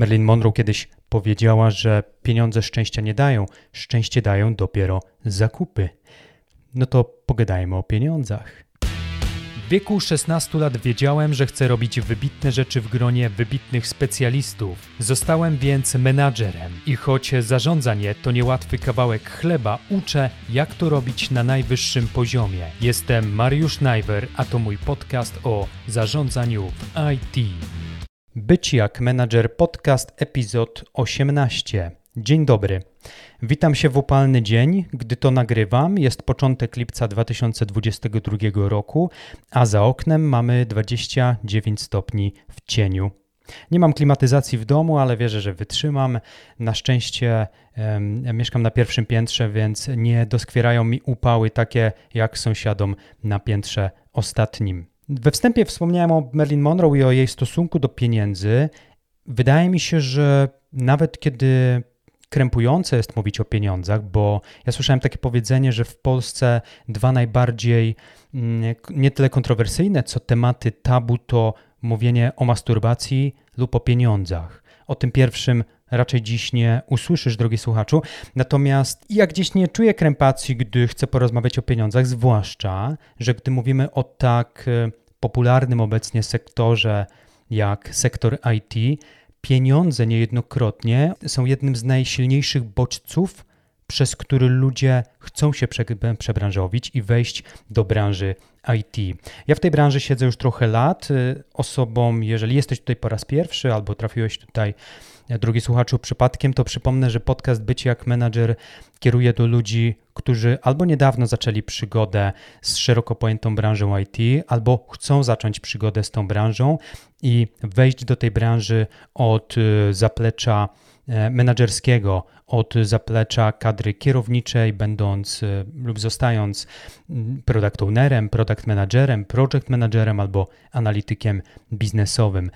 Marilyn Monroe kiedyś powiedziała, że pieniądze szczęścia nie dają, szczęście dają dopiero zakupy. No to pogadajmy o pieniądzach. W wieku 16 lat wiedziałem, że chcę robić wybitne rzeczy w gronie wybitnych specjalistów. Zostałem więc menadżerem i choć zarządzanie to niełatwy kawałek chleba, uczę, jak to robić na najwyższym poziomie. Jestem Mariusz Najwer, a to mój podcast o zarządzaniu w IT. Być jak menadżer podcast epizod 18. Dzień dobry. Witam się w upalny dzień, gdy to nagrywam. Jest początek lipca 2022 roku, a za oknem mamy 29 stopni w cieniu. Nie mam klimatyzacji w domu, ale wierzę, że wytrzymam. Na szczęście mieszkam na pierwszym piętrze, więc nie doskwierają mi upały takie jak sąsiadom na piętrze ostatnim. We wstępie wspomniałem o Marilyn Monroe i o jej stosunku do pieniędzy. Wydaje mi się, że nawet kiedy krępujące jest mówić o pieniądzach, bo ja słyszałem takie powiedzenie, że w Polsce dwa najbardziej mm, nie tyle kontrowersyjne, co tematy tabu to mówienie o masturbacji lub o pieniądzach. O tym pierwszym raczej dziś nie usłyszysz, drogi słuchaczu. Natomiast ja gdzieś nie czuję krępacji, gdy chcę porozmawiać o pieniądzach, zwłaszcza, że gdy mówimy o tak e, popularnym obecnie sektorze jak sektor IT, pieniądze niejednokrotnie są jednym z najsilniejszych bodźców, przez który ludzie chcą się przebranżowić i wejść do branży IT. Ja w tej branży siedzę już trochę lat. Osobom, jeżeli jesteś tutaj po raz pierwszy albo trafiłeś tutaj Drogi słuchaczu, przypadkiem to przypomnę, że podcast Być jak menadżer kieruje do ludzi, którzy albo niedawno zaczęli przygodę z szeroko pojętą branżą IT, albo chcą zacząć przygodę z tą branżą i wejść do tej branży od y, zaplecza e, menedżerskiego, od zaplecza kadry kierowniczej, będąc y, lub zostając mm, product ownerem, product managerem, project managerem albo analitykiem biznesowym.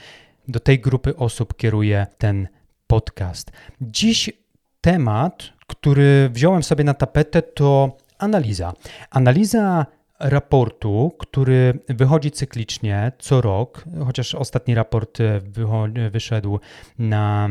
Do tej grupy osób kieruje ten podcast. Dziś temat, który wziąłem sobie na tapetę, to analiza. Analiza raportu, który wychodzi cyklicznie co rok, chociaż ostatni raport e, wyszedł na,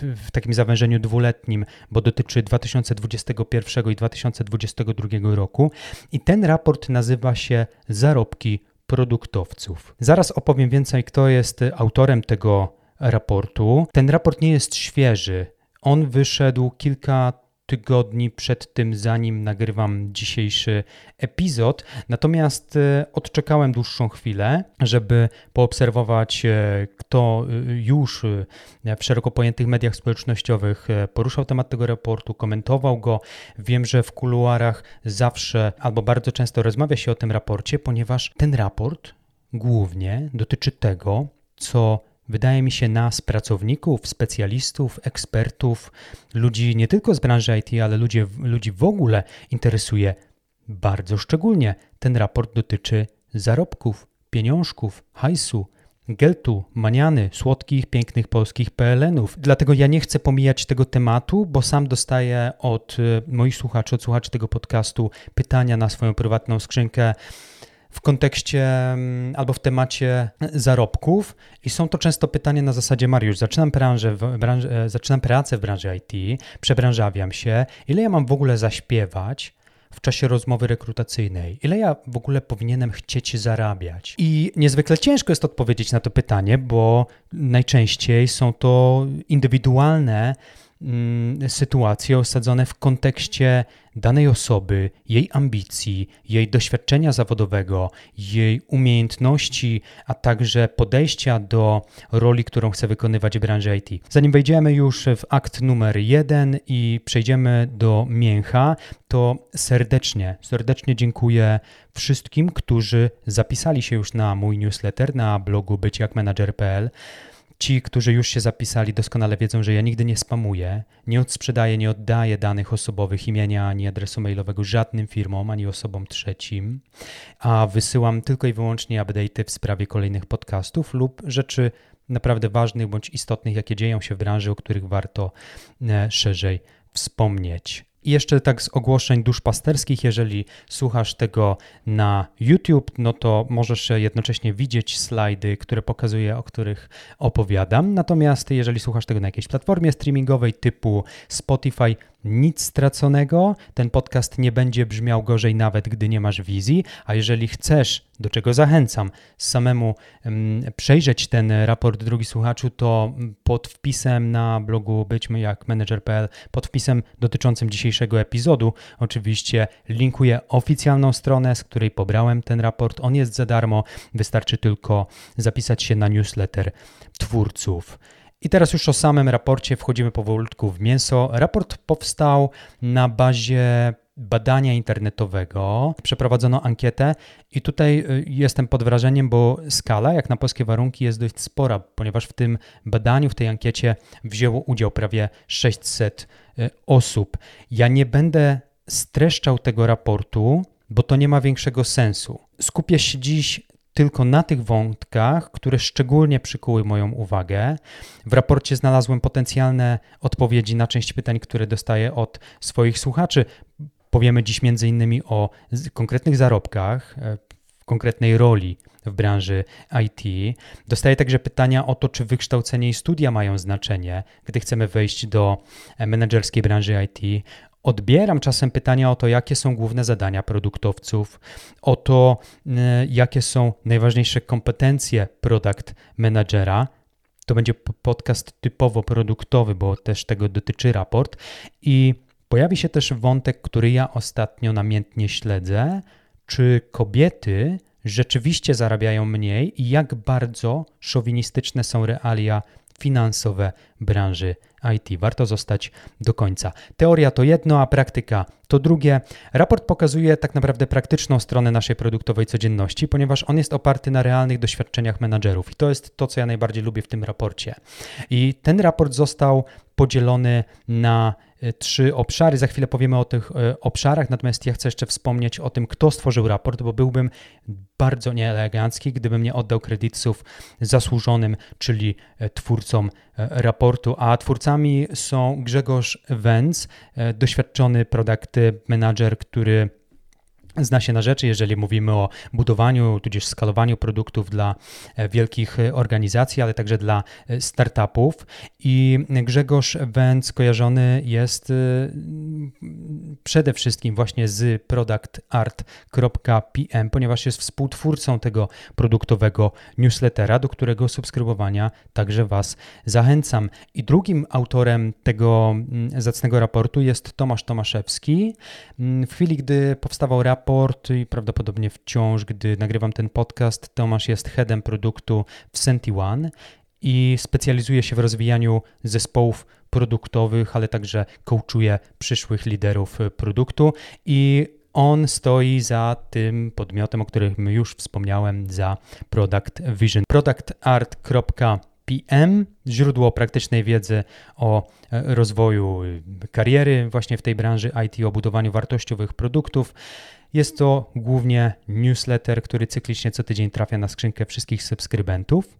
w takim zawężeniu dwuletnim, bo dotyczy 2021 i 2022 roku. I ten raport nazywa się Zarobki produktowców. Zaraz opowiem więcej, kto jest autorem tego raportu. Ten raport nie jest świeży. On wyszedł kilka tygodni przed tym, zanim nagrywam dzisiejszy epizod. Natomiast e, odczekałem dłuższą chwilę, żeby poobserwować, e, kto e, już w szeroko pojętych mediach społecznościowych poruszał temat tego raportu, komentował go. Wiem, że w kuluarach zawsze albo bardzo często rozmawia się o tym raporcie, ponieważ ten raport głównie dotyczy tego, co wydaje mi się, nas, pracowników, specjalistów, ekspertów, ludzi nie tylko z branży IT, ale ludzi, ludzi w ogóle interesuje bardzo szczególnie. Ten raport dotyczy zarobków, pieniążków, hajsu, geltu, maniany, słodkich, pięknych polskich PLN-ów. Dlatego ja nie chcę pomijać tego tematu, bo sam dostaję od y, moich słuchaczy, od słuchaczy tego podcastu pytania na swoją prywatną skrzynkę w kontekście mm, albo w temacie zarobków i są to często pytania na zasadzie Mariusz, zaczynam, branżę, e, zaczynam pracę w branży IT, przebranżawiam się, ile ja mam w ogóle zaśpiewać w czasie rozmowy rekrutacyjnej? Ile ja w ogóle powinienem chcieć zarabiać? I niezwykle ciężko jest odpowiedzieć na to pytanie, bo najczęściej są to indywidualne sytuacje osadzone w kontekście danej osoby, jej ambicji, jej doświadczenia zawodowego, jej umiejętności, a także podejścia do roli, którą chce wykonywać w branży IT. Zanim wejdziemy już w akt numer jeden i przejdziemy do mięcha, to serdecznie, serdecznie dziękuję wszystkim, którzy zapisali się już na mój newsletter na blogu byciakmanager.pl. Ci, którzy już się zapisali, doskonale wiedzą, że ja nigdy nie spamuję, nie odsprzedaję, nie oddaję danych osobowych, imienia ani adresu mailowego żadnym firmom ani osobom trzecim, a wysyłam tylko i wyłącznie update'y w sprawie kolejnych podcastów lub rzeczy naprawdę ważnych bądź istotnych, jakie dzieją się w branży, o których warto e, szerzej wspomnieć. I jeszcze tak z ogłoszeń duszpasterskich, jeżeli słuchasz tego na YouTube, no to możesz jednocześnie widzieć slajdy, które pokazuję, o których opowiadam. Natomiast jeżeli słuchasz tego na jakiejś platformie streamingowej typu Spotify, nic straconego. Ten podcast nie będzie brzmiał gorzej nawet, gdy nie masz wizji, a jeżeli chcesz, do czego zachęcam, samemu um, przejrzeć ten raport, drugi słuchaczu, to pod wpisem na blogu byćmy jak manager.pl, pod wpisem dotyczącym dzisiejszego epizodu, oczywiście linkuję oficjalną stronę, z której pobrałem ten raport. On jest za darmo, wystarczy tylko zapisać się na newsletter twórców. I teraz już o samym raporcie wchodzimy powolutku w mięso. Raport powstał na bazie badania internetowego. Przeprowadzono ankietę i tutaj y, jestem pod wrażeniem, bo skala, jak na polskie warunki, jest dość spora, ponieważ w tym badaniu, w tej ankiecie wzięło udział prawie 600 y, osób. Ja nie będę streszczał tego raportu, bo to nie ma większego sensu. Skupię się dziś tylko na tych wątkach, które szczególnie przykuły moją uwagę. W raporcie znalazłem potencjalne odpowiedzi na część pytań, które dostaję od swoich słuchaczy. Powiemy dziś m.in. o konkretnych zarobkach, e, konkretnej roli w branży IT. Dostaję także pytania o to, czy wykształcenie i studia mają znaczenie, gdy chcemy wejść do e, menedżerskiej branży IT, Odbieram czasem pytania o to, jakie są główne zadania produktowców, o to, y, jakie są najważniejsze kompetencje product managera. To będzie podcast typowo produktowy, bo też tego dotyczy raport. I pojawi się też wątek, który ja ostatnio namiętnie śledzę, czy kobiety rzeczywiście zarabiają mniej i jak bardzo szowinistyczne są realia finansowe branży IT. Warto zostać do końca. Teoria to jedno, a praktyka to drugie. Raport pokazuje tak naprawdę praktyczną stronę naszej produktowej codzienności, ponieważ on jest oparty na realnych doświadczeniach menadżerów. I to jest to, co ja najbardziej lubię w tym raporcie. I ten raport został podzielony na trzy obszary. Za chwilę powiemy o tych e, obszarach, natomiast ja chcę jeszcze wspomnieć o tym, kto stworzył raport, bo byłbym bardzo nieelegancki, gdybym nie oddał kredytów zasłużonym, czyli e, twórcom raportu. A twórcami są Grzegorz Wenz, doświadczony product manager, który zna się na rzeczy, jeżeli mówimy o budowaniu tudzież skalowaniu produktów dla e, wielkich e, organizacji, ale także dla e, startupów. I Grzegorz Węc kojarzony jest przede wszystkim właśnie z productart.pm, ponieważ jest współtwórcą tego produktowego newslettera, do którego subskrybowania także Was zachęcam. I drugim autorem tego mm, zacnego raportu jest Tomasz Tomaszewski. Mm, w chwili, gdy powstawał raport, raport i prawdopodobnie wciąż, gdy nagrywam ten podcast, Tomasz jest headem produktu w SentiOne i specjalizuje się w rozwijaniu zespołów produktowych, ale także coachuje przyszłych liderów produktu i on stoi za tym podmiotem, o którym już wspomniałem, za Product Vision. productart.pm, źródło praktycznej wiedzy o rozwoju kariery właśnie w tej branży IT, o budowaniu wartościowych produktów. Jest to głównie newsletter, który cyklicznie co tydzień trafia na skrzynkę wszystkich subskrybentów.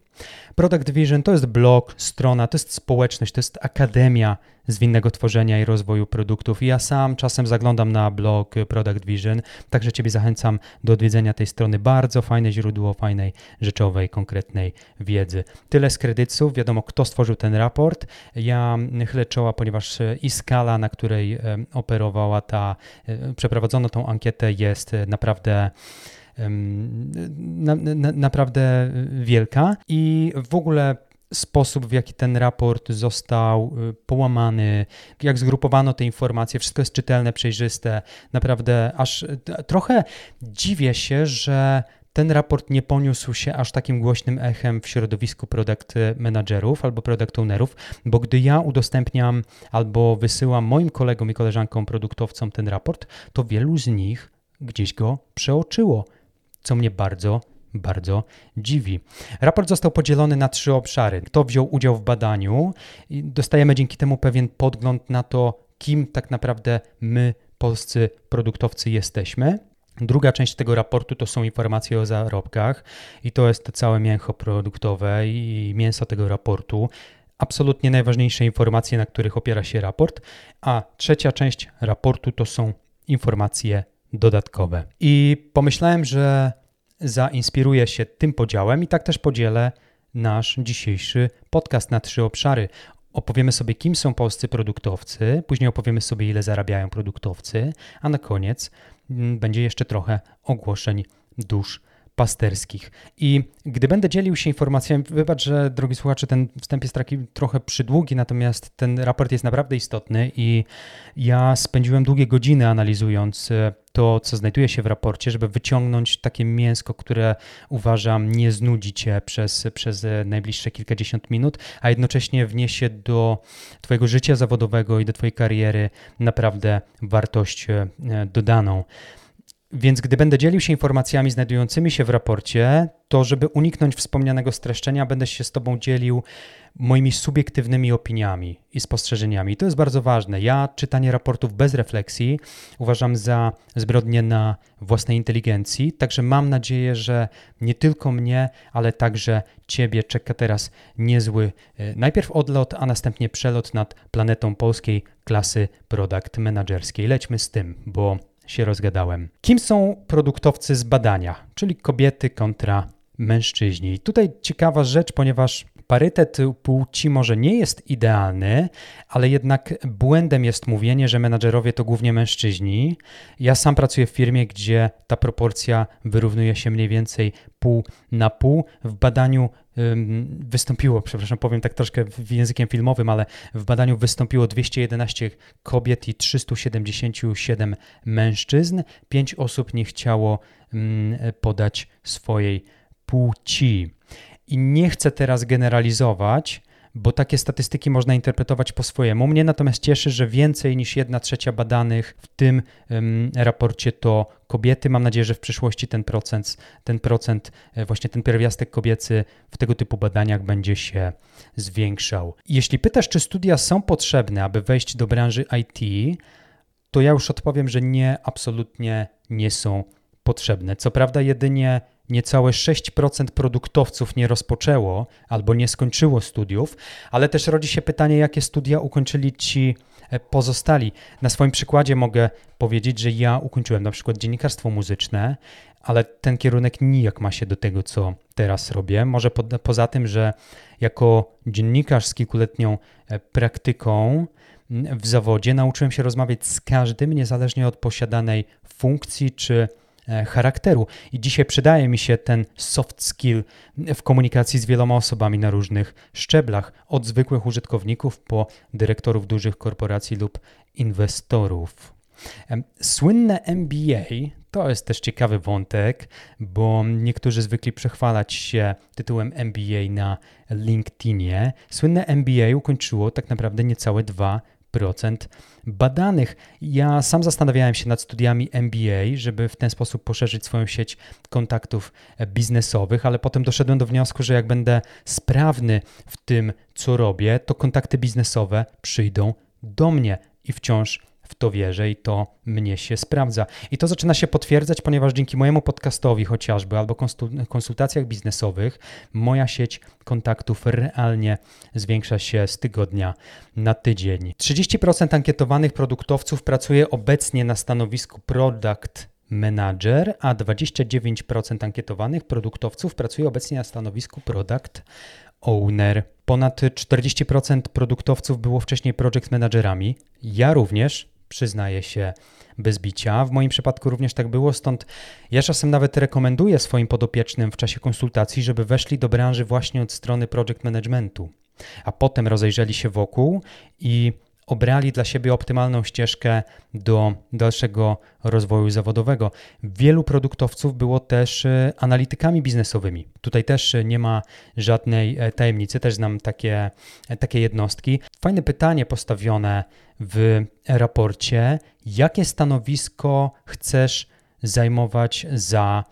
Product Vision to jest blog, strona, to jest społeczność, to jest akademia zwinnego tworzenia i rozwoju produktów. I ja sam czasem zaglądam na blog Product Vision, także Ciebie zachęcam do odwiedzenia tej strony. Bardzo fajne źródło fajnej, rzeczowej, konkretnej wiedzy. Tyle z kredytów, wiadomo kto stworzył ten raport. Ja chylę czoła, ponieważ i skala, na której operowała ta, e, przeprowadzono tą ankietę jest naprawdę na, na, naprawdę wielka i w ogóle sposób, w jaki ten raport został y, połamany, jak zgrupowano te informacje, wszystko jest czytelne, przejrzyste. Naprawdę aż trochę dziwię się, że ten raport nie poniósł się aż takim głośnym echem w środowisku product managerów albo product ownerów, bo gdy ja udostępniam albo wysyłam moim kolegom i koleżankom produktowcom ten raport, to wielu z nich gdzieś go przeoczyło co mnie bardzo, bardzo dziwi. Raport został podzielony na trzy obszary. Kto wziął udział w badaniu i dostajemy dzięki temu pewien podgląd na to, kim tak naprawdę my, polscy produktowcy, jesteśmy. Druga część tego raportu to są informacje o zarobkach i to jest całe mięcho produktowe i mięso tego raportu absolutnie najważniejsze informacje, na których opiera się raport, a trzecia część raportu to są informacje dodatkowe. I pomyślałem, że zainspiruję się tym podziałem i tak też podzielę nasz dzisiejszy podcast na trzy obszary. Opowiemy sobie, kim są polscy produktowcy, później opowiemy sobie, ile zarabiają produktowcy, a na koniec mm, będzie jeszcze trochę ogłoszeń dusz pasterskich. I gdy będę dzielił się informacjami, wybacz, że drogi słuchacze, ten wstęp jest taki trochę przydługi, natomiast ten raport jest naprawdę istotny i ja spędziłem długie godziny analizując e, to, co znajduje się w raporcie, żeby wyciągnąć takie mięsko, które uważam nie znudzi cię przez, przez najbliższe kilkadziesiąt minut, a jednocześnie wniesie do twojego życia zawodowego i do twojej kariery naprawdę wartość e, dodaną. Więc gdy będę dzielił się informacjami znajdującymi się w raporcie, to żeby uniknąć wspomnianego streszczenia, będę się z Tobą dzielił moimi subiektywnymi opiniami i spostrzeżeniami. To jest bardzo ważne. Ja czytanie raportów bez refleksji uważam za zbrodnię na własnej inteligencji, także mam nadzieję, że nie tylko mnie, ale także Ciebie czeka teraz niezły e, najpierw odlot, a następnie przelot nad planetą polskiej klasy product managerskiej. Lećmy z tym, bo się rozgadałem. Kim są produktowcy z badania, czyli kobiety kontra mężczyźni? I tutaj ciekawa rzecz, ponieważ parytet płci może nie jest idealny, ale jednak błędem jest mówienie, że menadżerowie to głównie mężczyźni. Ja sam pracuję w firmie, gdzie ta proporcja wyrównuje się mniej więcej pół na pół. W badaniu wystąpiło, przepraszam, powiem tak troszkę językiem filmowym, ale w badaniu wystąpiło 211 kobiet i 377 mężczyzn. Pięć osób nie chciało podać swojej płci. I nie chcę teraz generalizować, bo takie statystyki można interpretować po swojemu. Mnie natomiast cieszy, że więcej niż jedna trzecia badanych w tym um, raporcie to kobiety. Mam nadzieję, że w przyszłości ten procent, ten procent, e, właśnie ten pierwiastek kobiecy w tego typu badaniach będzie się zwiększał. Jeśli pytasz, czy studia są potrzebne, aby wejść do branży IT, to ja już odpowiem, że nie, absolutnie nie są potrzebne. Co prawda, jedynie Niecałe 6% produktowców nie rozpoczęło albo nie skończyło studiów, ale też rodzi się pytanie, jakie studia ukończyli ci e, pozostali. Na swoim przykładzie mogę powiedzieć, że ja ukończyłem na przykład dziennikarstwo muzyczne, ale ten kierunek nijak ma się do tego, co teraz robię. Może po, poza tym, że jako dziennikarz z kilkuletnią e, praktyką w zawodzie nauczyłem się rozmawiać z każdym, niezależnie od posiadanej funkcji czy charakteru. I dzisiaj przydaje mi się ten soft skill w komunikacji z wieloma osobami na różnych szczeblach, od zwykłych użytkowników po dyrektorów dużych korporacji lub inwestorów. Słynne MBA to jest też ciekawy wątek, bo niektórzy zwykli przechwalać się tytułem MBA na LinkedInie. Słynne MBA ukończyło tak naprawdę niecałe dwa procent badanych. Ja sam zastanawiałem się nad studiami MBA, żeby w ten sposób poszerzyć swoją sieć kontaktów biznesowych, ale potem doszedłem do wniosku, że jak będę sprawny w tym, co robię, to kontakty biznesowe przyjdą do mnie i wciąż w to wierzę i to mnie się sprawdza. I to zaczyna się potwierdzać, ponieważ dzięki mojemu podcastowi chociażby albo konsultacjach biznesowych, moja sieć kontaktów realnie zwiększa się z tygodnia na tydzień. 30% ankietowanych produktowców pracuje obecnie na stanowisku product manager, a 29% ankietowanych produktowców pracuje obecnie na stanowisku product owner. Ponad 40% produktowców było wcześniej project managerami. Ja również przyznaję się bez bicia. W moim przypadku również tak było, stąd ja czasem nawet rekomenduję swoim podopiecznym w czasie konsultacji, żeby weszli do branży właśnie od strony project managementu, a potem rozejrzeli się wokół i obrali dla siebie optymalną ścieżkę do dalszego rozwoju zawodowego. Wielu produktowców było też e, analitykami biznesowymi. Tutaj też nie ma żadnej e, tajemnicy, też znam takie, e, takie jednostki. Fajne pytanie postawione w raporcie: jakie stanowisko chcesz zajmować za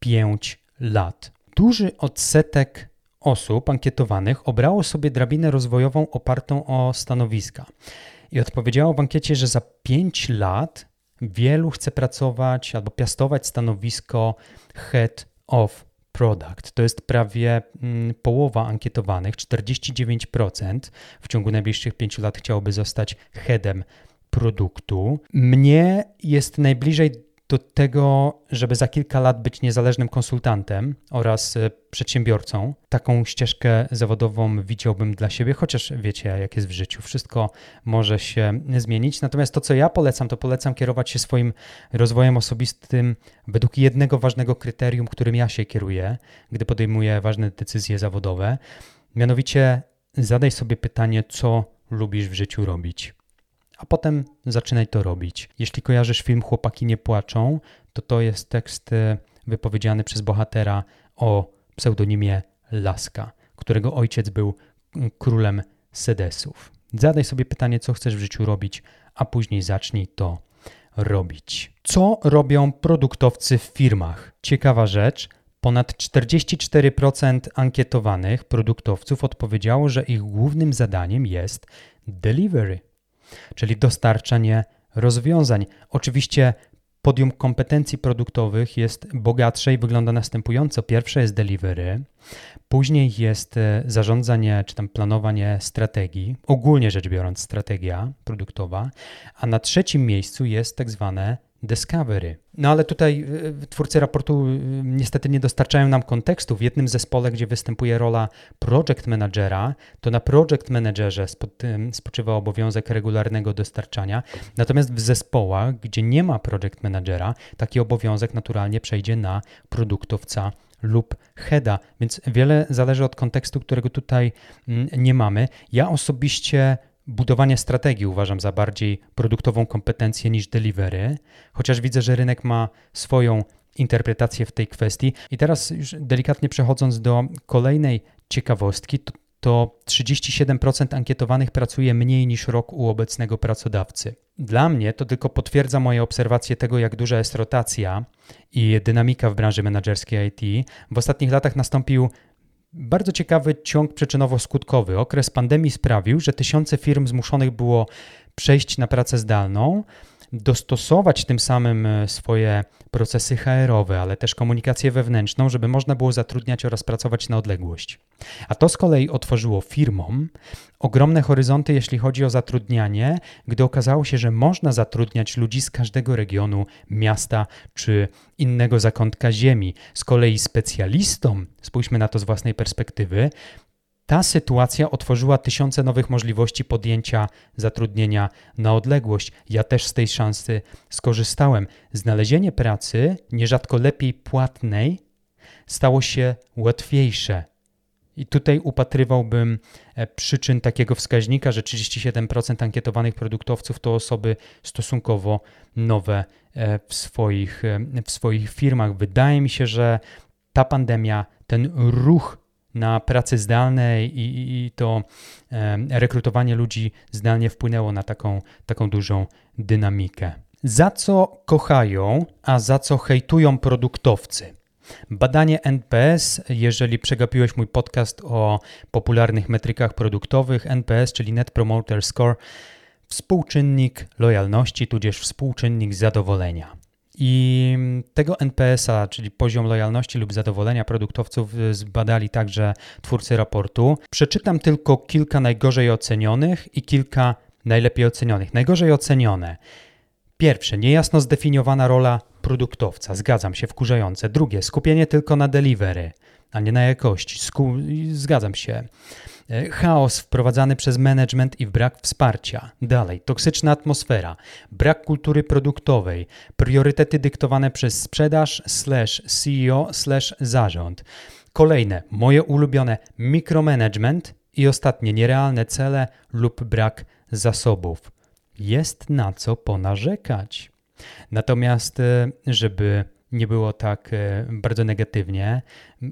5 lat? Duży odsetek osób ankietowanych obrało sobie drabinę rozwojową opartą o stanowiska. I odpowiedziało w ankiecie, że za 5 lat wielu chce pracować albo piastować stanowisko head of product. To jest prawie mm, połowa ankietowanych, 49% w ciągu najbliższych 5 lat chciałoby zostać headem produktu. Mnie jest najbliżej do tego, żeby za kilka lat być niezależnym konsultantem oraz e, przedsiębiorcą. Taką ścieżkę zawodową widziałbym dla siebie, chociaż wiecie, jak jest w życiu, wszystko może się zmienić. Natomiast to, co ja polecam, to polecam kierować się swoim rozwojem osobistym według jednego ważnego kryterium, którym ja się kieruję, gdy podejmuję ważne decyzje zawodowe. Mianowicie zadaj sobie pytanie, co lubisz w życiu robić a potem zaczynaj to robić. Jeśli kojarzysz film Chłopaki nie płaczą, to to jest tekst e, wypowiedziany przez bohatera o pseudonimie Laska, którego ojciec był królem sedesów. Zadaj sobie pytanie, co chcesz w życiu robić, a później zacznij to robić. Co robią produktowcy w firmach? Ciekawa rzecz. Ponad 44% ankietowanych produktowców odpowiedziało, że ich głównym zadaniem jest delivery czyli dostarczanie rozwiązań. Oczywiście podium kompetencji produktowych jest bogatsze i wygląda następująco. Pierwsze jest delivery, później jest e, zarządzanie czy tam planowanie strategii, ogólnie rzecz biorąc strategia produktowa, a na trzecim miejscu jest tak zwane Discovery. No ale tutaj y, twórcy raportu y, niestety nie dostarczają nam kontekstu. W jednym zespole, gdzie występuje rola project managera, to na project managerze spoczywa obowiązek regularnego dostarczania. Natomiast w zespołach, gdzie nie ma project managera, taki obowiązek naturalnie przejdzie na produktowca lub heada, więc wiele zależy od kontekstu, którego tutaj mm, nie mamy. Ja osobiście budowanie strategii uważam za bardziej produktową kompetencję niż delivery, chociaż widzę, że rynek ma swoją interpretację w tej kwestii. I teraz już delikatnie przechodząc do kolejnej ciekawostki, to, to 37% ankietowanych pracuje mniej niż rok u obecnego pracodawcy. Dla mnie to tylko potwierdza moje obserwacje tego, jak duża jest rotacja i dynamika w branży menedżerskiej IT. W ostatnich latach nastąpił bardzo ciekawy ciąg przyczynowo-skutkowy. Okres pandemii sprawił, że tysiące firm zmuszonych było przejść na pracę zdalną, dostosować tym samym e, swoje procesy HR-owe, ale też komunikację wewnętrzną, żeby można było zatrudniać oraz pracować na odległość. A to z kolei otworzyło firmom ogromne horyzonty, jeśli chodzi o zatrudnianie, gdy okazało się, że można zatrudniać ludzi z każdego regionu, miasta czy innego zakątka ziemi. Z kolei specjalistom, spójrzmy na to z własnej perspektywy, ta sytuacja otworzyła tysiące nowych możliwości podjęcia zatrudnienia na odległość. Ja też z tej szansy skorzystałem. Znalezienie pracy, nierzadko lepiej płatnej, stało się łatwiejsze. I tutaj upatrywałbym e, przyczyn takiego wskaźnika, że 37% ankietowanych produktowców to osoby stosunkowo nowe e, w swoich, e, w swoich firmach. Wydaje mi się, że ta pandemia, ten ruch na pracy zdalnej i, i to rekrutowanie ludzi zdalnie wpłynęło na taką, taką dużą dynamikę. Za co kochają, a za co hejtują produktowcy? Badanie NPS, jeżeli przegapiłeś mój podcast o popularnych metrykach produktowych, NPS, czyli Net Promoter Score, współczynnik lojalności, tudzież współczynnik zadowolenia. I tego NPS-a, czyli poziom lojalności lub zadowolenia produktowców, y, zbadali także twórcy raportu. Przeczytam tylko kilka najgorzej ocenionych i kilka najlepiej ocenionych. Najgorzej ocenione. Pierwsze, niejasno zdefiniowana rola produktowca, zgadzam się, wkurzające. Drugie, skupienie tylko na delivery, a nie na jakości, Sku zgadzam się. E, chaos wprowadzany przez management i brak wsparcia. Dalej, toksyczna atmosfera, brak kultury produktowej, priorytety dyktowane przez sprzedaż, slash CEO, slash zarząd. Kolejne, moje ulubione, mikromanagement i ostatnie, nierealne cele lub brak zasobów. Jest na co ponarzekać. Natomiast, e, żeby nie było tak e, bardzo negatywnie.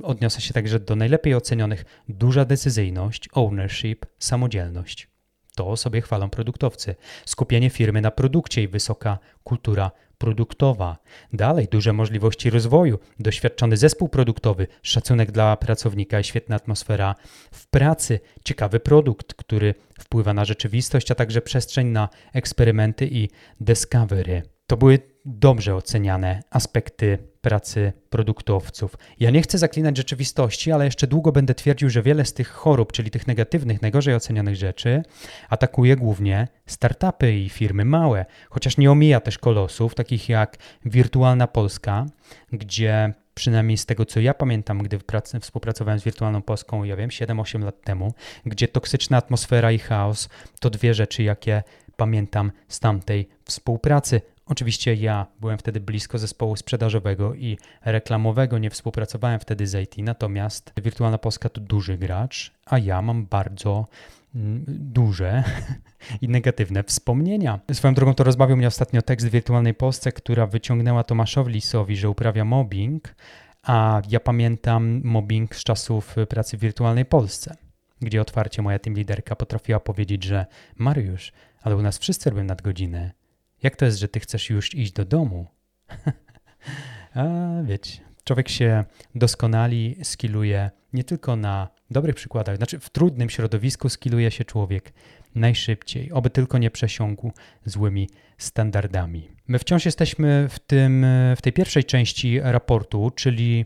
Odniosę się także do najlepiej ocenionych duża decyzyjność, ownership, samodzielność. To sobie chwalą produktowcy. Skupienie firmy na produkcie i wysoka kultura produktowa. Dalej duże możliwości rozwoju, doświadczony zespół produktowy, szacunek dla pracownika i świetna atmosfera w pracy, ciekawy produkt, który wpływa na rzeczywistość, a także przestrzeń na eksperymenty i discovery. To były dobrze oceniane aspekty pracy produktowców. Ja nie chcę zaklinać rzeczywistości, ale jeszcze długo będę twierdził, że wiele z tych chorób, czyli tych negatywnych, najgorzej ocenianych rzeczy, atakuje głównie startupy i firmy małe, chociaż nie omija też kolosów, takich jak Wirtualna Polska, gdzie przynajmniej z tego co ja pamiętam, gdy współpracowałem z Wirtualną Polską, ja wiem, 7-8 lat temu, gdzie toksyczna atmosfera i chaos to dwie rzeczy, jakie pamiętam z tamtej współpracy. Oczywiście ja byłem wtedy blisko zespołu sprzedażowego i reklamowego, nie współpracowałem wtedy z IT, natomiast Wirtualna Polska to duży gracz, a ja mam bardzo mm, duże i negatywne wspomnienia. Swoją drogą to rozbawił mnie ostatnio tekst w Wirtualnej Polsce, która wyciągnęła Tomaszowi Lisowi, że uprawia mobbing, a ja pamiętam mobbing z czasów pracy w Wirtualnej Polsce, gdzie otwarcie moja team liderka potrafiła powiedzieć, że Mariusz, ale u nas wszyscy robią nadgodziny. Jak to jest, że ty chcesz już iść do domu? A wiecie, człowiek się doskonali, skiluje nie tylko na dobrych przykładach, znaczy w trudnym środowisku skiluje się człowiek najszybciej, oby tylko nie przesiągł złymi standardami. My wciąż jesteśmy w, tym, w tej pierwszej części raportu, czyli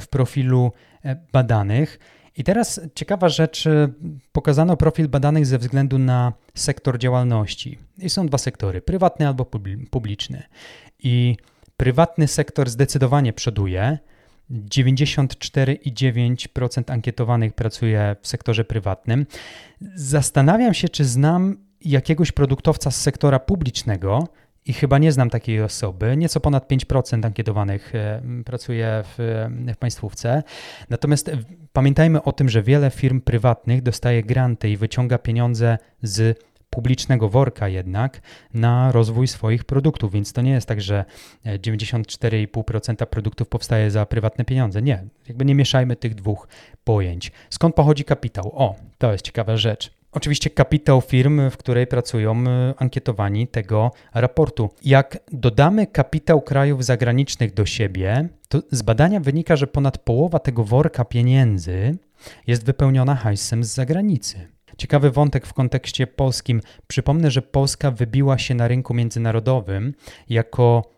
w profilu badanych. I teraz ciekawa rzecz, pokazano profil badanych ze względu na sektor działalności. I są dwa sektory, prywatny albo publiczny. I prywatny sektor zdecydowanie przoduje. 94,9% ankietowanych pracuje w sektorze prywatnym. Zastanawiam się, czy znam jakiegoś produktowca z sektora publicznego, i chyba nie znam takiej osoby. Nieco ponad 5% ankietowanych e, pracuje w, w państwówce. Natomiast pamiętajmy o tym, że wiele firm prywatnych dostaje granty i wyciąga pieniądze z publicznego worka jednak na rozwój swoich produktów, więc to nie jest tak, że 94,5% produktów powstaje za prywatne pieniądze. Nie, jakby nie mieszajmy tych dwóch pojęć. Skąd pochodzi kapitał? O, to jest ciekawa rzecz. Oczywiście kapitał firm, w której pracują e, ankietowani tego raportu. Jak dodamy kapitał krajów zagranicznych do siebie, to z badania wynika, że ponad połowa tego worka pieniędzy jest wypełniona hajsem z zagranicy. Ciekawy wątek w kontekście polskim. Przypomnę, że Polska wybiła się na rynku międzynarodowym jako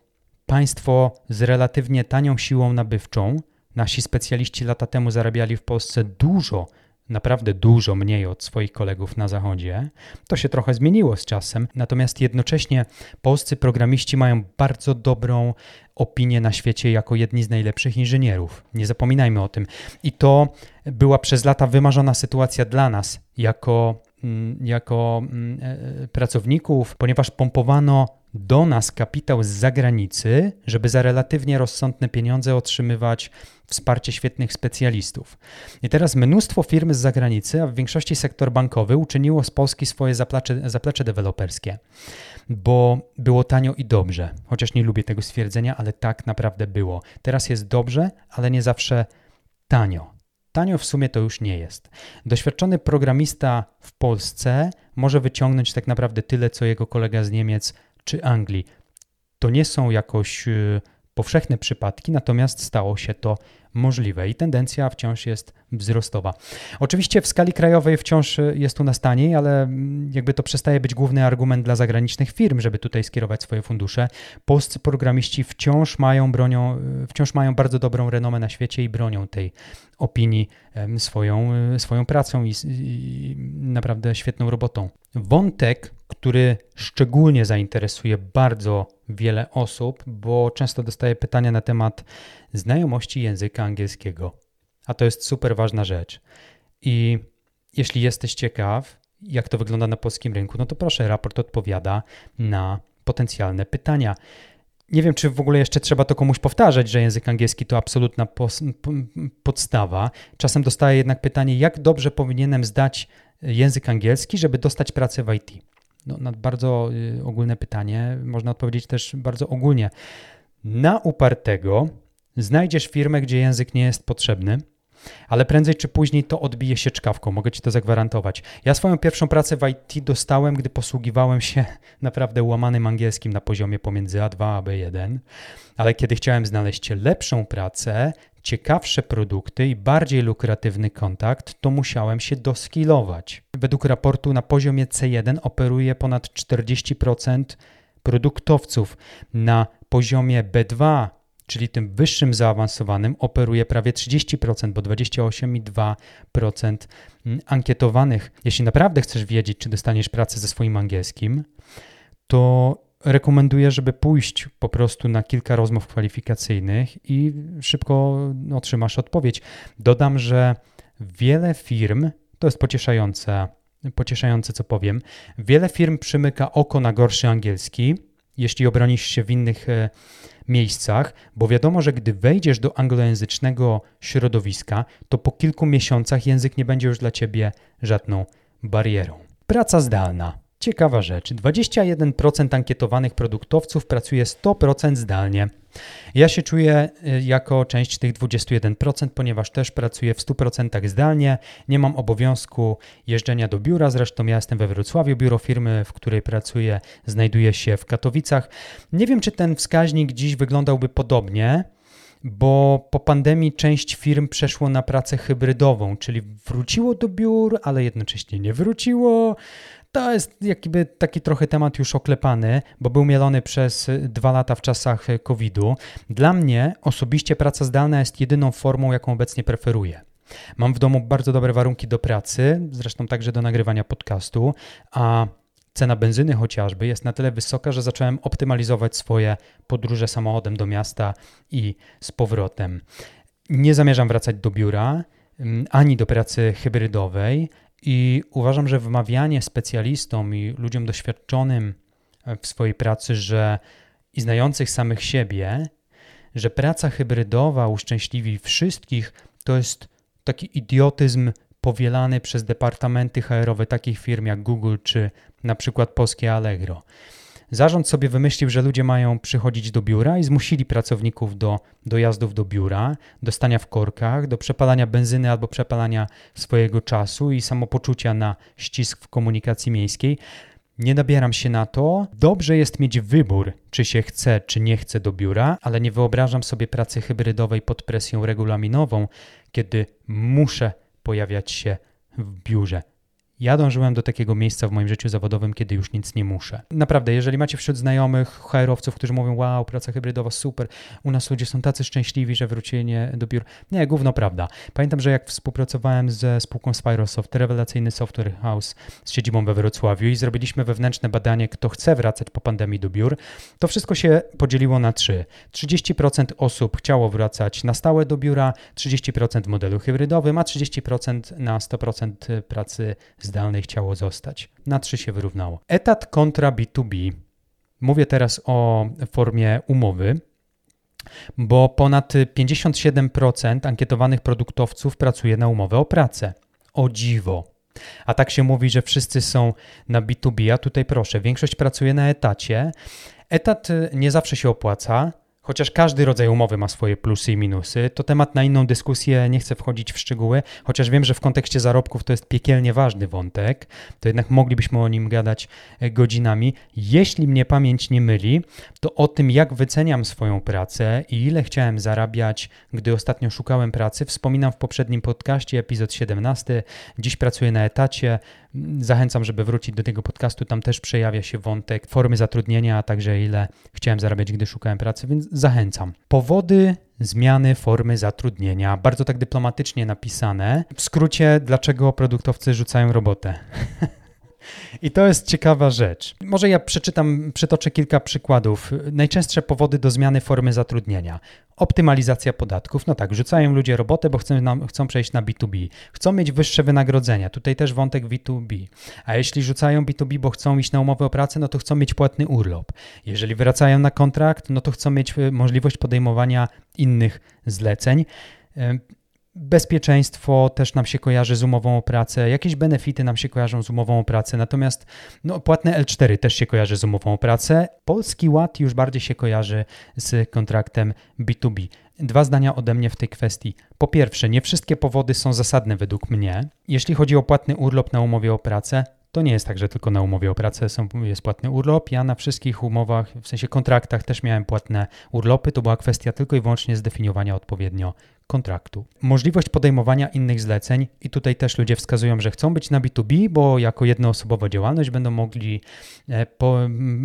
państwo z relatywnie tanią siłą nabywczą. Nasi specjaliści lata temu zarabiali w Polsce dużo naprawdę dużo mniej od swoich kolegów na zachodzie. To się trochę zmieniło z czasem, natomiast jednocześnie polscy programiści mają bardzo dobrą opinię na świecie jako jedni z najlepszych inżynierów. Nie zapominajmy o tym. I to była przez lata wymarzona sytuacja dla nas jako, mm, jako mm, e, e, pracowników, ponieważ pompowano do nas kapitał z zagranicy, żeby za relatywnie rozsądne pieniądze otrzymywać wsparcie świetnych specjalistów. I teraz mnóstwo firm z zagranicy, a w większości sektor bankowy uczyniło z Polski swoje zaplecze, zaplecze deweloperskie, bo było tanio i dobrze. Chociaż nie lubię tego stwierdzenia, ale tak naprawdę było. Teraz jest dobrze, ale nie zawsze tanio. Tanio w sumie to już nie jest. Doświadczony programista w Polsce może wyciągnąć tak naprawdę tyle, co jego kolega z Niemiec czy Anglii. To nie są jakoś y, powszechne przypadki, natomiast stało się to możliwe i tendencja wciąż jest wzrostowa. Oczywiście w skali krajowej wciąż jest u nas taniej, ale mm, jakby to przestaje być główny argument dla zagranicznych firm, żeby tutaj skierować swoje fundusze. Polscy programiści wciąż mają bronią, wciąż mają bardzo dobrą renomę na świecie i bronią tej opinii swoją, swoją pracą i, i naprawdę świetną robotą. Wątek, który szczególnie zainteresuje bardzo wiele osób, bo często dostaję pytania na temat znajomości języka angielskiego. A to jest super ważna rzecz. I jeśli jesteś ciekaw, jak to wygląda na polskim rynku, no to proszę, raport odpowiada na potencjalne pytania. Nie wiem, czy w ogóle jeszcze trzeba to komuś powtarzać, że język angielski to absolutna podstawa. Czasem dostaję jednak pytanie, jak dobrze powinienem zdać język angielski, żeby dostać pracę w IT. No, na bardzo y, ogólne pytanie można odpowiedzieć też bardzo ogólnie. Na upartego znajdziesz firmę, gdzie język nie jest potrzebny, ale prędzej czy później to odbije się czkawką, mogę ci to zagwarantować. Ja swoją pierwszą pracę w IT dostałem, gdy posługiwałem się naprawdę łamanym angielskim na poziomie pomiędzy A2 a B1, ale kiedy chciałem znaleźć lepszą pracę, ciekawsze produkty i bardziej lukratywny kontakt, to musiałem się doskilować. Według raportu na poziomie C1 operuje ponad 40% produktowców na poziomie B2, czyli tym wyższym zaawansowanym, operuje prawie 30%, bo 28,2% mm, ankietowanych. Jeśli naprawdę chcesz wiedzieć, czy dostaniesz pracę ze swoim angielskim, to rekomenduję, żeby pójść po prostu na kilka rozmów kwalifikacyjnych i szybko otrzymasz odpowiedź. Dodam, że wiele firm, to jest pocieszające, pocieszające co powiem, wiele firm przymyka oko na gorszy angielski, jeśli obronisz się w innych e, miejscach, bo wiadomo, że gdy wejdziesz do anglojęzycznego środowiska, to po kilku miesiącach język nie będzie już dla ciebie żadną barierą. Praca zdalna. Ciekawa rzecz, 21% ankietowanych produktowców pracuje 100% zdalnie. Ja się czuję y, jako część tych 21%, ponieważ też pracuję w 100% zdalnie. Nie mam obowiązku jeżdżenia do biura, zresztą ja jestem we Wrocławiu. Biuro firmy, w której pracuję, znajduje się w Katowicach. Nie wiem, czy ten wskaźnik dziś wyglądałby podobnie bo po pandemii część firm przeszło na pracę hybrydową, czyli wróciło do biur, ale jednocześnie nie wróciło. To jest jakby taki trochę temat już oklepany, bo był mielony przez dwa lata w czasach COVID-u. Dla mnie osobiście praca zdalna jest jedyną formą, jaką obecnie preferuję. Mam w domu bardzo dobre warunki do pracy, zresztą także do nagrywania podcastu, a cena benzyny chociażby jest na tyle wysoka, że zacząłem optymalizować swoje podróże samochodem do miasta i z powrotem. Nie zamierzam wracać do biura mm, ani do pracy hybrydowej. I uważam, że wmawianie specjalistom i ludziom doświadczonym w swojej pracy, że i znających samych siebie, że praca hybrydowa uszczęśliwi wszystkich, to jest taki idiotyzm powielany przez departamenty HR-owe takich firm jak Google czy na przykład polskie Allegro. Zarząd sobie wymyślił, że ludzie mają przychodzić do biura i zmusili pracowników do dojazdów do biura, do stania w korkach, do przepalania benzyny albo przepalania swojego czasu i samopoczucia na ścisk w komunikacji miejskiej. Nie nabieram się na to. Dobrze jest mieć wybór, czy się chce, czy nie chce do biura, ale nie wyobrażam sobie pracy hybrydowej pod presją regulaminową, kiedy muszę pojawiać się w biurze. Ja dążyłem do takiego miejsca w moim życiu zawodowym, kiedy już nic nie muszę. Naprawdę, jeżeli macie wśród znajomych HR-owców, którzy mówią, wow, praca hybrydowa, super, u nas ludzie są tacy szczęśliwi, że wrócili do biur. Nie, gówno prawda. Pamiętam, że jak współpracowałem ze spółką Spyrosoft, rewelacyjny software house z siedzibą we Wrocławiu i zrobiliśmy wewnętrzne badanie, kto chce wracać po pandemii do biur, to wszystko się podzieliło na trzy. 30% osób chciało wracać na stałe do biura, 30% w modelu hybrydowym, a 30% na 100% pracy zdalnej chciało zostać. Na trzy się wyrównało. Etat kontra B2B. Mówię teraz o formie umowy, bo ponad 57% ankietowanych produktowców pracuje na umowę o pracę. O dziwo. A tak się mówi, że wszyscy są na B2B, a tutaj proszę, większość pracuje na etacie. Etat nie zawsze się opłaca, Chociaż każdy rodzaj umowy ma swoje plusy i minusy, to temat na inną dyskusję, nie chcę wchodzić w szczegóły, chociaż wiem, że w kontekście zarobków to jest piekielnie ważny wątek, to jednak moglibyśmy o nim gadać e, godzinami. Jeśli mnie pamięć nie myli, to o tym, jak wyceniam swoją pracę i ile chciałem zarabiać, gdy ostatnio szukałem pracy, wspominam w poprzednim podcaście, epizod 17. Dziś pracuję na etacie, Zachęcam, żeby wrócić do tego podcastu. Tam też przejawia się wątek formy zatrudnienia, a także ile chciałem zarabiać, gdy szukałem pracy, więc zachęcam. Powody zmiany formy zatrudnienia, bardzo tak dyplomatycznie napisane. W skrócie, dlaczego produktowcy rzucają robotę. I to jest ciekawa rzecz. Może ja przeczytam, przytoczę kilka przykładów. Najczęstsze powody do zmiany formy zatrudnienia. Optymalizacja podatków. No tak, rzucają ludzie robotę, bo chcą, na, chcą przejść na B2B. Chcą mieć wyższe wynagrodzenia. Tutaj też wątek B2B. A jeśli rzucają B2B, bo chcą iść na umowę o pracę, no to chcą mieć płatny urlop. Jeżeli wracają na kontrakt, no to chcą mieć y, możliwość podejmowania innych zleceń. Bezpieczeństwo też nam się kojarzy z umową o pracę, jakieś benefity nam się kojarzą z umową o pracę, natomiast no, płatne L4 też się kojarzy z umową o pracę. Polski Ład już bardziej się kojarzy z kontraktem B2B. Dwa zdania ode mnie w tej kwestii. Po pierwsze, nie wszystkie powody są zasadne według mnie. Jeśli chodzi o płatny urlop na umowie o pracę, to nie jest tak, że tylko na umowie o pracę są, jest płatny urlop. Ja na wszystkich umowach, w sensie kontraktach też miałem płatne urlopy. To była kwestia tylko i wyłącznie zdefiniowania odpowiednio kontraktu. Możliwość podejmowania innych zleceń i tutaj też ludzie wskazują, że chcą być na B2B, bo jako jednoosobowa działalność będą mogli e,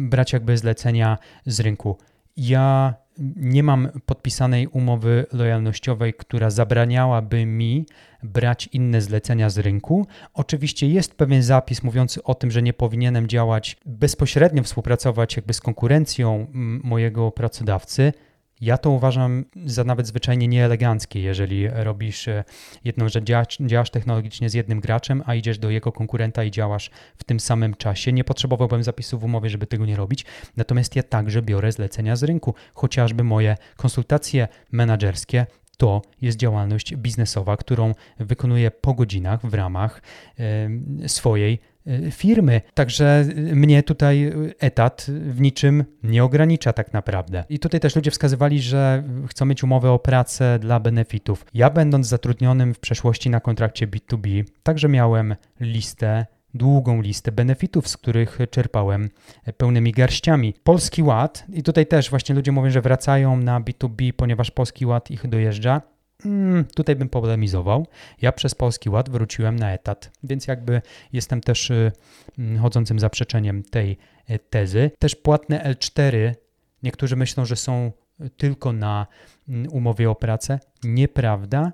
brać jakby zlecenia z rynku. Ja nie mam podpisanej umowy lojalnościowej, która zabraniałaby mi brać inne zlecenia z rynku. Oczywiście jest pewien zapis mówiący o tym, że nie powinienem działać bezpośrednio, współpracować jakby z konkurencją mojego pracodawcy. Ja to uważam za nawet zwyczajnie nieeleganckie, jeżeli robisz e, jedną rzecz, działasz, działasz, technologicznie z jednym graczem, a idziesz do jego konkurenta i działasz w tym samym czasie. Nie potrzebowałbym zapisu w umowie, żeby tego nie robić, natomiast ja także biorę zlecenia z rynku, chociażby moje konsultacje menedżerskie to jest działalność biznesowa, którą wykonuję po godzinach w ramach y, swojej firmy. Także y, mnie tutaj y, etat w niczym nie ogranicza tak naprawdę. I tutaj też ludzie wskazywali, że chcą mieć umowę o pracę dla benefitów. Ja będąc zatrudnionym w przeszłości na kontrakcie B2B, także miałem listę długą listę benefitów, z których czerpałem pełnymi garściami. Polski Ład, i tutaj też właśnie ludzie mówią, że wracają na B2B, ponieważ Polski Ład ich dojeżdża. Hmm, tutaj bym polemizował. Ja przez Polski Ład wróciłem na etat, więc jakby jestem też y, mm, chodzącym zaprzeczeniem tej y, tezy. Też płatne L4, niektórzy myślą, że są tylko na mm, umowie o pracę. Nieprawda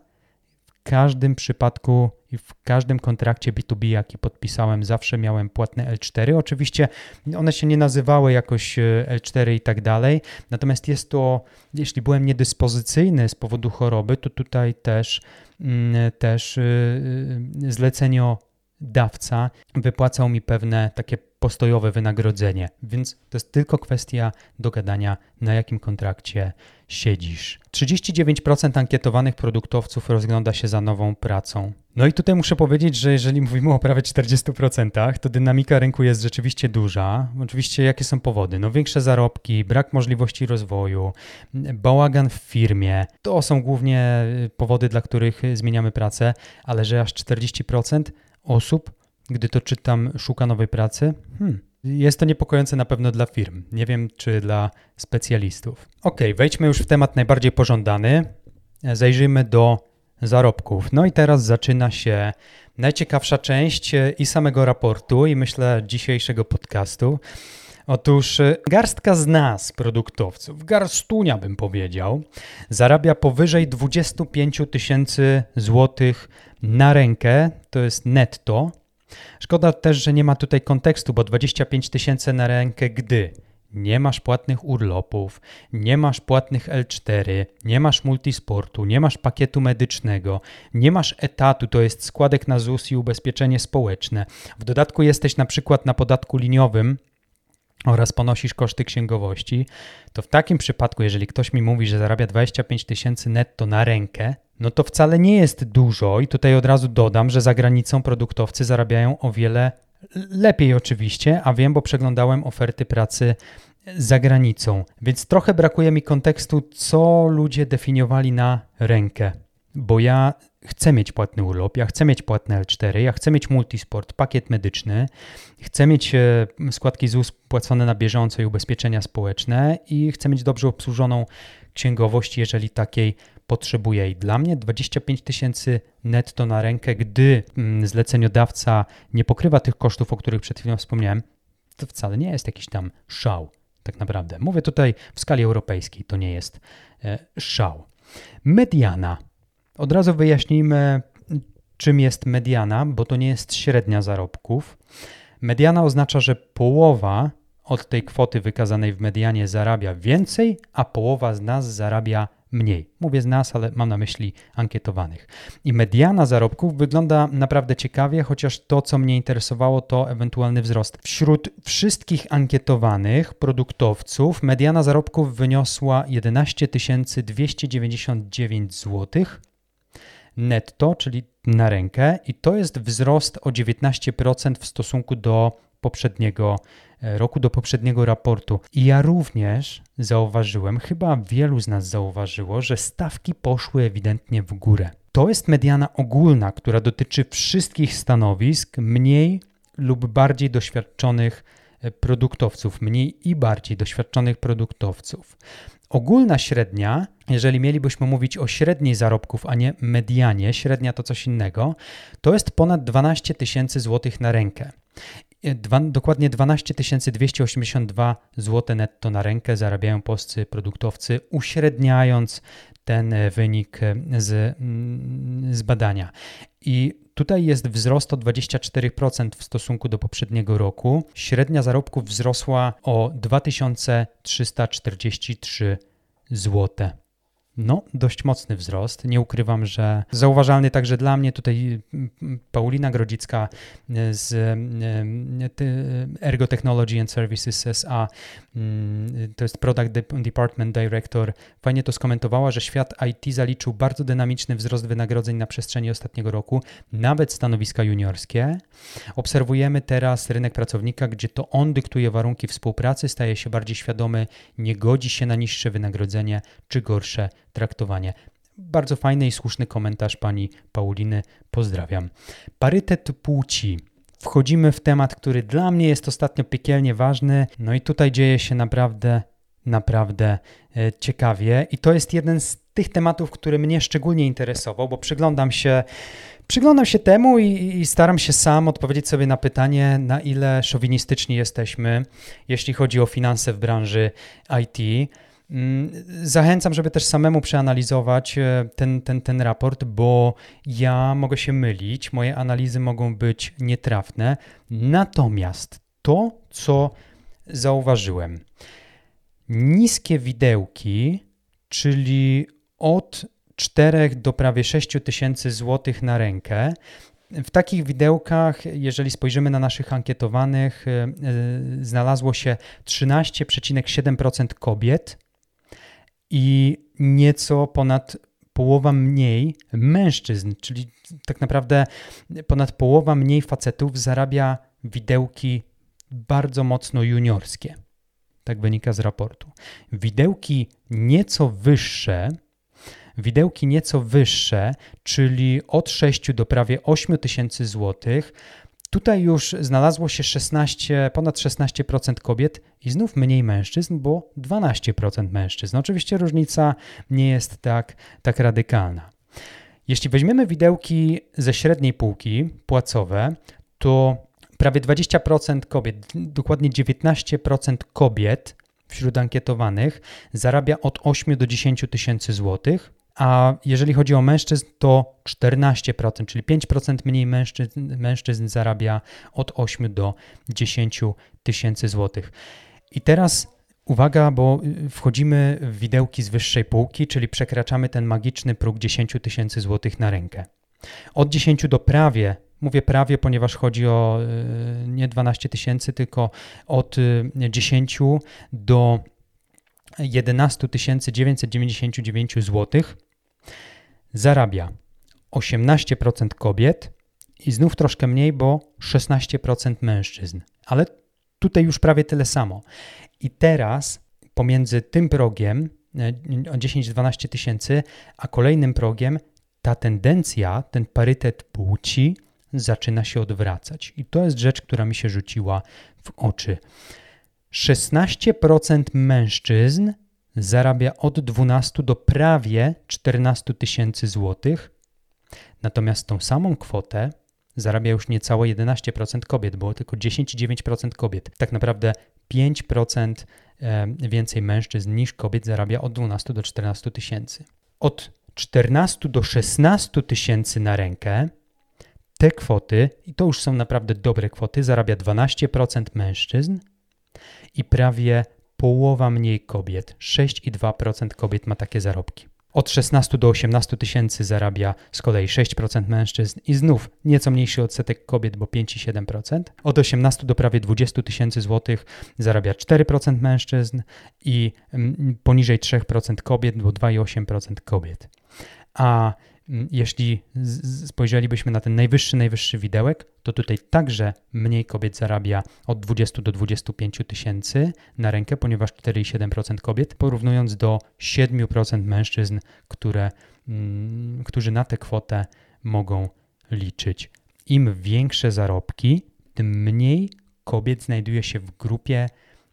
każdym przypadku i w każdym kontrakcie B2B, jaki podpisałem, zawsze miałem płatne L4. Oczywiście one się nie nazywały jakoś e, L4 i tak dalej, natomiast jest to, jeśli byłem niedyspozycyjny z powodu choroby, to tutaj też, mm, też e, e, zleceniodawca wypłacał mi pewne takie postojowe wynagrodzenie, więc to jest tylko kwestia dogadania, na jakim kontrakcie siedzisz. 39% ankietowanych produktowców rozgląda się za nową pracą. No i tutaj muszę powiedzieć, że jeżeli mówimy o prawie 40%, to dynamika rynku jest rzeczywiście duża. Oczywiście jakie są powody? No większe zarobki, brak możliwości rozwoju, bałagan w firmie. To są głównie powody, dla których zmieniamy pracę, ale że aż 40% osób gdy to czytam, szuka nowej pracy? Hmm. Jest to niepokojące na pewno dla firm. Nie wiem, czy dla specjalistów. Ok, wejdźmy już w temat najbardziej pożądany. Zajrzyjmy do zarobków. No i teraz zaczyna się najciekawsza część i samego raportu, i myślę dzisiejszego podcastu. Otóż garstka z nas, produktowców, garstunia bym powiedział, zarabia powyżej 25 tysięcy złotych na rękę, to jest netto, Szkoda też, że nie ma tutaj kontekstu, bo 25 tysięcy na rękę, gdy nie masz płatnych urlopów, nie masz płatnych L4, nie masz multisportu, nie masz pakietu medycznego, nie masz etatu, to jest składek na ZUS i ubezpieczenie społeczne. W dodatku jesteś na przykład na podatku liniowym, oraz ponosisz koszty księgowości, to w takim przypadku, jeżeli ktoś mi mówi, że zarabia 25 tysięcy netto na rękę, no to wcale nie jest dużo i tutaj od razu dodam, że za granicą produktowcy zarabiają o wiele lepiej oczywiście, a wiem, bo przeglądałem oferty pracy za granicą, więc trochę brakuje mi kontekstu, co ludzie definiowali na rękę, bo ja chcę mieć płatny urlop, ja chcę mieć płatne L4, ja chcę mieć multisport, pakiet medyczny, chcę mieć e, składki ZUS płacone na bieżąco i ubezpieczenia społeczne i chcę mieć dobrze obsłużoną księgowość, jeżeli takiej potrzebuję. I dla mnie 25 tysięcy netto na rękę, gdy mm, zleceniodawca nie pokrywa tych kosztów, o których przed chwilą wspomniałem, to wcale nie jest jakiś tam szał, tak naprawdę. Mówię tutaj w skali europejskiej, to nie jest e, szał. Mediana od razu wyjaśnijmy, czym jest mediana, bo to nie jest średnia zarobków. Mediana oznacza, że połowa od tej kwoty wykazanej w medianie zarabia więcej, a połowa z nas zarabia mniej. Mówię z nas, ale mam na myśli ankietowanych. I mediana zarobków wygląda naprawdę ciekawie, chociaż to, co mnie interesowało, to ewentualny wzrost. Wśród wszystkich ankietowanych produktowców mediana zarobków wyniosła 11 299 zł, netto, czyli na rękę, i to jest wzrost o 19% w stosunku do poprzedniego e, roku, do poprzedniego raportu. I ja również zauważyłem, chyba wielu z nas zauważyło, że stawki poszły ewidentnie w górę. To jest mediana ogólna, która dotyczy wszystkich stanowisk mniej lub bardziej doświadczonych produktowców, mniej i bardziej doświadczonych produktowców. Ogólna średnia, jeżeli mielibyśmy mówić o średniej zarobków, a nie medianie, średnia to coś innego, to jest ponad 12 tysięcy złotych na rękę. Dwa, dokładnie 12 282 zł netto na rękę zarabiają polscy produktowcy, uśredniając ten wynik z, mm, z badania. I tutaj jest wzrost o 24% w stosunku do poprzedniego roku. Średnia zarobków wzrosła o 2343 zł. No, dość mocny wzrost. Nie ukrywam, że zauważalny także dla mnie. Tutaj mm, Paulina Grodzicka e, z Ergo Technology and Services SA, mm, to jest Product Department Director, fajnie to skomentowała, że świat IT zaliczył bardzo dynamiczny wzrost wynagrodzeń na przestrzeni ostatniego roku, nawet stanowiska juniorskie. Obserwujemy teraz rynek pracownika, gdzie to on dyktuje warunki współpracy, staje się bardziej świadomy, nie godzi się na niższe wynagrodzenie czy gorsze traktowanie. Bardzo fajny i słuszny komentarz pani Pauliny. Pozdrawiam. Parytet płci. Wchodzimy w temat, który dla mnie jest ostatnio piekielnie ważny. No i tutaj dzieje się naprawdę, naprawdę e, ciekawie. I to jest jeden z tych tematów, który mnie szczególnie interesował, bo przyglądam się Przyglądam się temu i, i, staram się sam odpowiedzieć sobie na pytanie, na ile szowinistyczni jesteśmy, jeśli chodzi o finanse w branży IT. Mm, zachęcam, żeby też samemu przeanalizować e, ten, ten, ten raport, bo ja mogę się mylić, moje analizy mogą być nietrafne. Natomiast to, co zauważyłem, niskie widełki, czyli od 4 do prawie 6 tysięcy złotych na rękę, w takich widełkach, jeżeli spojrzymy na naszych ankietowanych, e, znalazło się 13,7% kobiet, i nieco ponad połowa mniej mężczyzn, czyli tak naprawdę ponad połowa mniej facetów zarabia widełki bardzo mocno juniorskie. Tak wynika z raportu. Widełki nieco wyższe, widełki nieco wyższe, czyli od 6 do prawie 8 tysięcy złotych, Tutaj już znalazło się 16, ponad 16% kobiet i znów mniej mężczyzn, bo 12% mężczyzn. Oczywiście różnica nie jest tak, tak radykalna. Jeśli weźmiemy widełki ze średniej półki płacowe, to prawie 20% kobiet, dokładnie 19% kobiet wśród ankietowanych zarabia od 8 do 10 tysięcy złotych, a jeżeli chodzi o mężczyzn, to 14%, czyli 5% mniej mężczyzn, mężczyzn zarabia od 8 do 10 tysięcy złotych. I teraz uwaga, bo wchodzimy w widełki z wyższej półki, czyli przekraczamy ten magiczny próg 10 tysięcy złotych na rękę. Od 10 do prawie Mówię prawie, ponieważ chodzi o y, nie 12 tysięcy, tylko od 10 y, do 11 999 zł zarabia 18% kobiet i znów troszkę mniej, bo 16% mężczyzn. Ale tutaj już prawie tyle samo. I teraz pomiędzy tym progiem o 10-12 tysięcy, a kolejnym progiem ta tendencja, ten parytet płci zaczyna się odwracać. I to jest rzecz, która mi się rzuciła w oczy. 16% mężczyzn zarabia od 12 do prawie 14 tysięcy złotych, natomiast tą samą kwotę zarabia już niecałe 11% kobiet, było tylko 10,9% kobiet. Tak naprawdę 5% więcej mężczyzn niż kobiet zarabia od 12 do 14 tysięcy. Od 14 do 16 tysięcy na rękę te kwoty, i to już są naprawdę dobre kwoty, zarabia 12% mężczyzn i prawie połowa mniej kobiet, 6,2% kobiet ma takie zarobki. Od 16 do 18 tysięcy zarabia z kolei 6% mężczyzn i znów nieco mniejszy odsetek kobiet, bo 5,7%. Od 18 do prawie 20 tysięcy złotych zarabia 4% mężczyzn i mm, poniżej 3% kobiet, bo 2,8% kobiet. A jeśli spojrzelibyśmy na ten najwyższy, najwyższy widełek, to tutaj także mniej kobiet zarabia od 20 do 25 tysięcy na rękę, ponieważ 4,7% kobiet, porównując do 7% mężczyzn, które, mm, którzy na tę kwotę mogą liczyć. Im większe zarobki, tym mniej kobiet znajduje się w grupie,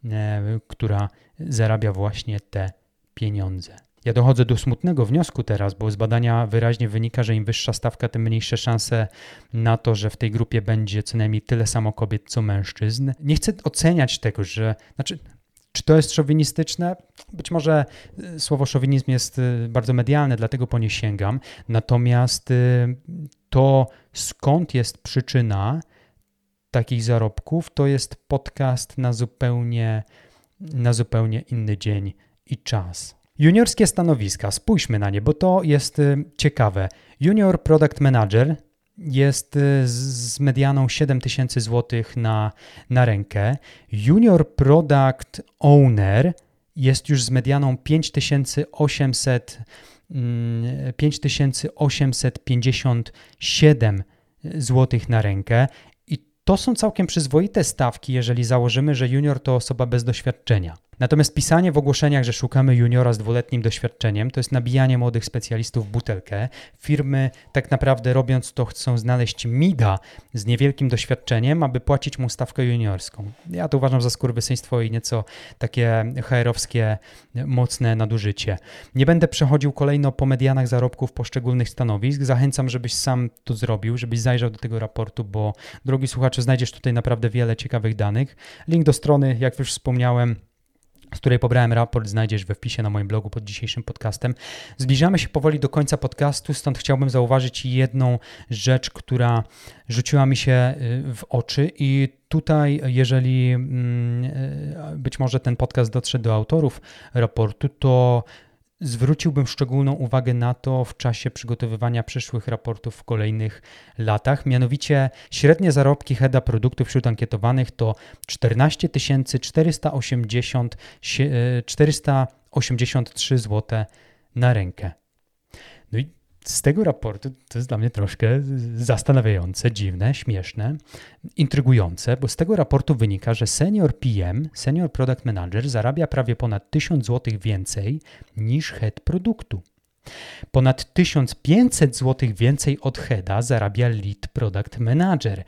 e, która zarabia właśnie te pieniądze. Ja dochodzę do smutnego wniosku teraz, bo z badania wyraźnie wynika, że im wyższa stawka, tym mniejsze szanse na to, że w tej grupie będzie co najmniej tyle samo kobiet, co mężczyzn. Nie chcę oceniać tego, że. Znaczy, czy to jest szowinistyczne? Być może y, słowo szowinizm jest y, bardzo medialne, dlatego po nie sięgam. Natomiast y, to, skąd jest przyczyna takich zarobków, to jest podcast na zupełnie, na zupełnie inny dzień i czas. Juniorskie stanowiska, spójrzmy na nie, bo to jest ciekawe. Junior Product Manager jest z medianą 7000 zł na, na rękę. Junior Product Owner jest już z medianą 5800 5857 zł na rękę. I to są całkiem przyzwoite stawki, jeżeli założymy, że junior to osoba bez doświadczenia. Natomiast pisanie w ogłoszeniach, że szukamy juniora z dwuletnim doświadczeniem, to jest nabijanie młodych specjalistów w butelkę. Firmy tak naprawdę robiąc to chcą znaleźć mida z niewielkim doświadczeniem, aby płacić mu stawkę juniorską. Ja to uważam za skurwysyństwo i nieco takie HR-owskie mocne nadużycie. Nie będę przechodził kolejno po medianach zarobków poszczególnych stanowisk. Zachęcam, żebyś sam to zrobił, żebyś zajrzał do tego raportu, bo drogi słuchaczu, znajdziesz tutaj naprawdę wiele ciekawych danych. Link do strony, jak już wspomniałem, z której pobrałem raport, znajdziesz we wpisie na moim blogu pod dzisiejszym podcastem. Zbliżamy się powoli do końca podcastu, stąd chciałbym zauważyć jedną rzecz, która rzuciła mi się y, w oczy i tutaj, jeżeli mm, y, być może ten podcast dotrze do autorów raportu, to Zwróciłbym szczególną uwagę na to w czasie przygotowywania przyszłych raportów w kolejnych latach. Mianowicie średnie zarobki HEDA produktów wśród ankietowanych to 14 480, 483 zł na rękę. No i z tego raportu to jest dla mnie troszkę zastanawiające, dziwne, śmieszne, intrygujące, bo z tego raportu wynika, że senior PM, senior product manager zarabia prawie ponad 1000 zł więcej niż head produktu. Ponad 1500 zł więcej od heada zarabia lead product manager,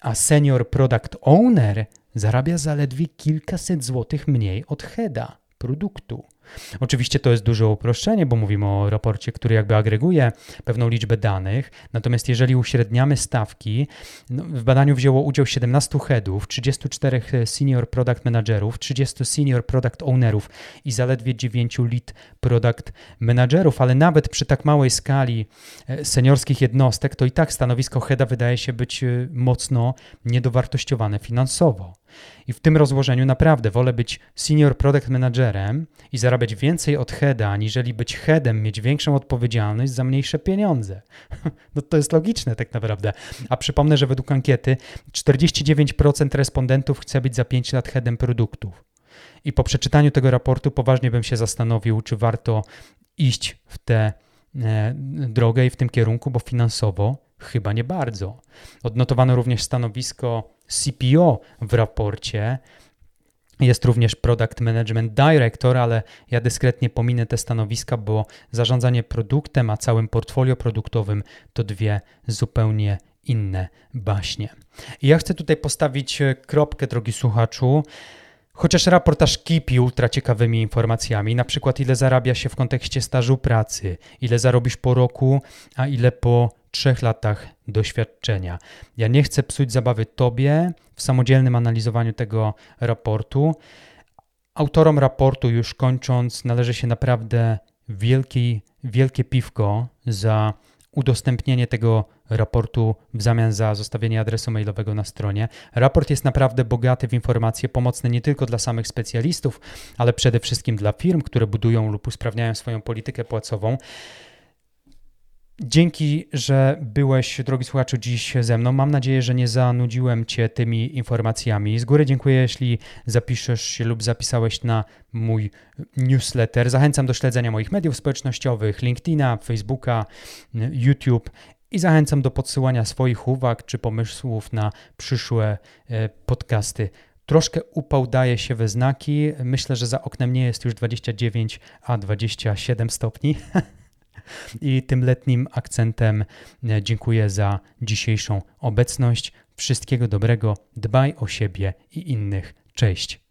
a senior product owner zarabia zaledwie kilkaset złotych mniej od heada produktu. Oczywiście to jest duże uproszczenie, bo mówimy o raporcie, który jakby agreguje pewną liczbę danych, natomiast jeżeli uśredniamy stawki, no w badaniu wzięło udział 17 headów, 34 senior product managerów, 30 senior product ownerów i zaledwie 9 lead product managerów, ale nawet przy tak małej skali e, seniorskich jednostek, to i tak stanowisko heada wydaje się być e, mocno niedowartościowane finansowo. I w tym rozłożeniu naprawdę wolę być senior product managerem i zarabiać więcej od heada, aniżeli być headem, mieć większą odpowiedzialność za mniejsze pieniądze. No to jest logiczne tak naprawdę. A przypomnę, że według ankiety 49% respondentów chce być za 5 lat headem produktów. I po przeczytaniu tego raportu poważnie bym się zastanowił, czy warto iść w tę e, drogę i w tym kierunku, bo finansowo chyba nie bardzo. Odnotowano również stanowisko CPO w raporcie. Jest również Product Management Director, ale ja dyskretnie pominę te stanowiska, bo zarządzanie produktem, a całym portfolio produktowym to dwie zupełnie inne baśnie. I ja chcę tutaj postawić kropkę, drogi słuchaczu. Chociaż raportaż kipi ultra ciekawymi informacjami, na przykład ile zarabia się w kontekście stażu pracy, ile zarobisz po roku, a ile po trzech latach doświadczenia. Ja nie chcę psuć zabawy Tobie w samodzielnym analizowaniu tego raportu. Autorom raportu, już kończąc, należy się naprawdę wielki, wielkie piwko za udostępnienie tego raportu w zamian za zostawienie adresu mailowego na stronie. Raport jest naprawdę bogaty w informacje pomocne nie tylko dla samych specjalistów, ale przede wszystkim dla firm, które budują lub usprawniają swoją politykę płacową. Dzięki, że byłeś, drogi słuchaczu, dziś ze mną. Mam nadzieję, że nie zanudziłem Cię tymi informacjami. Z góry dziękuję, jeśli zapiszesz się lub zapisałeś na mój newsletter. Zachęcam do śledzenia moich mediów społecznościowych, LinkedIna, Facebooka, YouTube i zachęcam do podsyłania swoich uwag czy pomysłów na przyszłe e, podcasty. Troszkę upał daje się we znaki. Myślę, że za oknem nie jest już 29, a 27 stopni. I tym letnim akcentem e, dziękuję za dzisiejszą obecność. Wszystkiego dobrego, dbaj o siebie i innych. Cześć.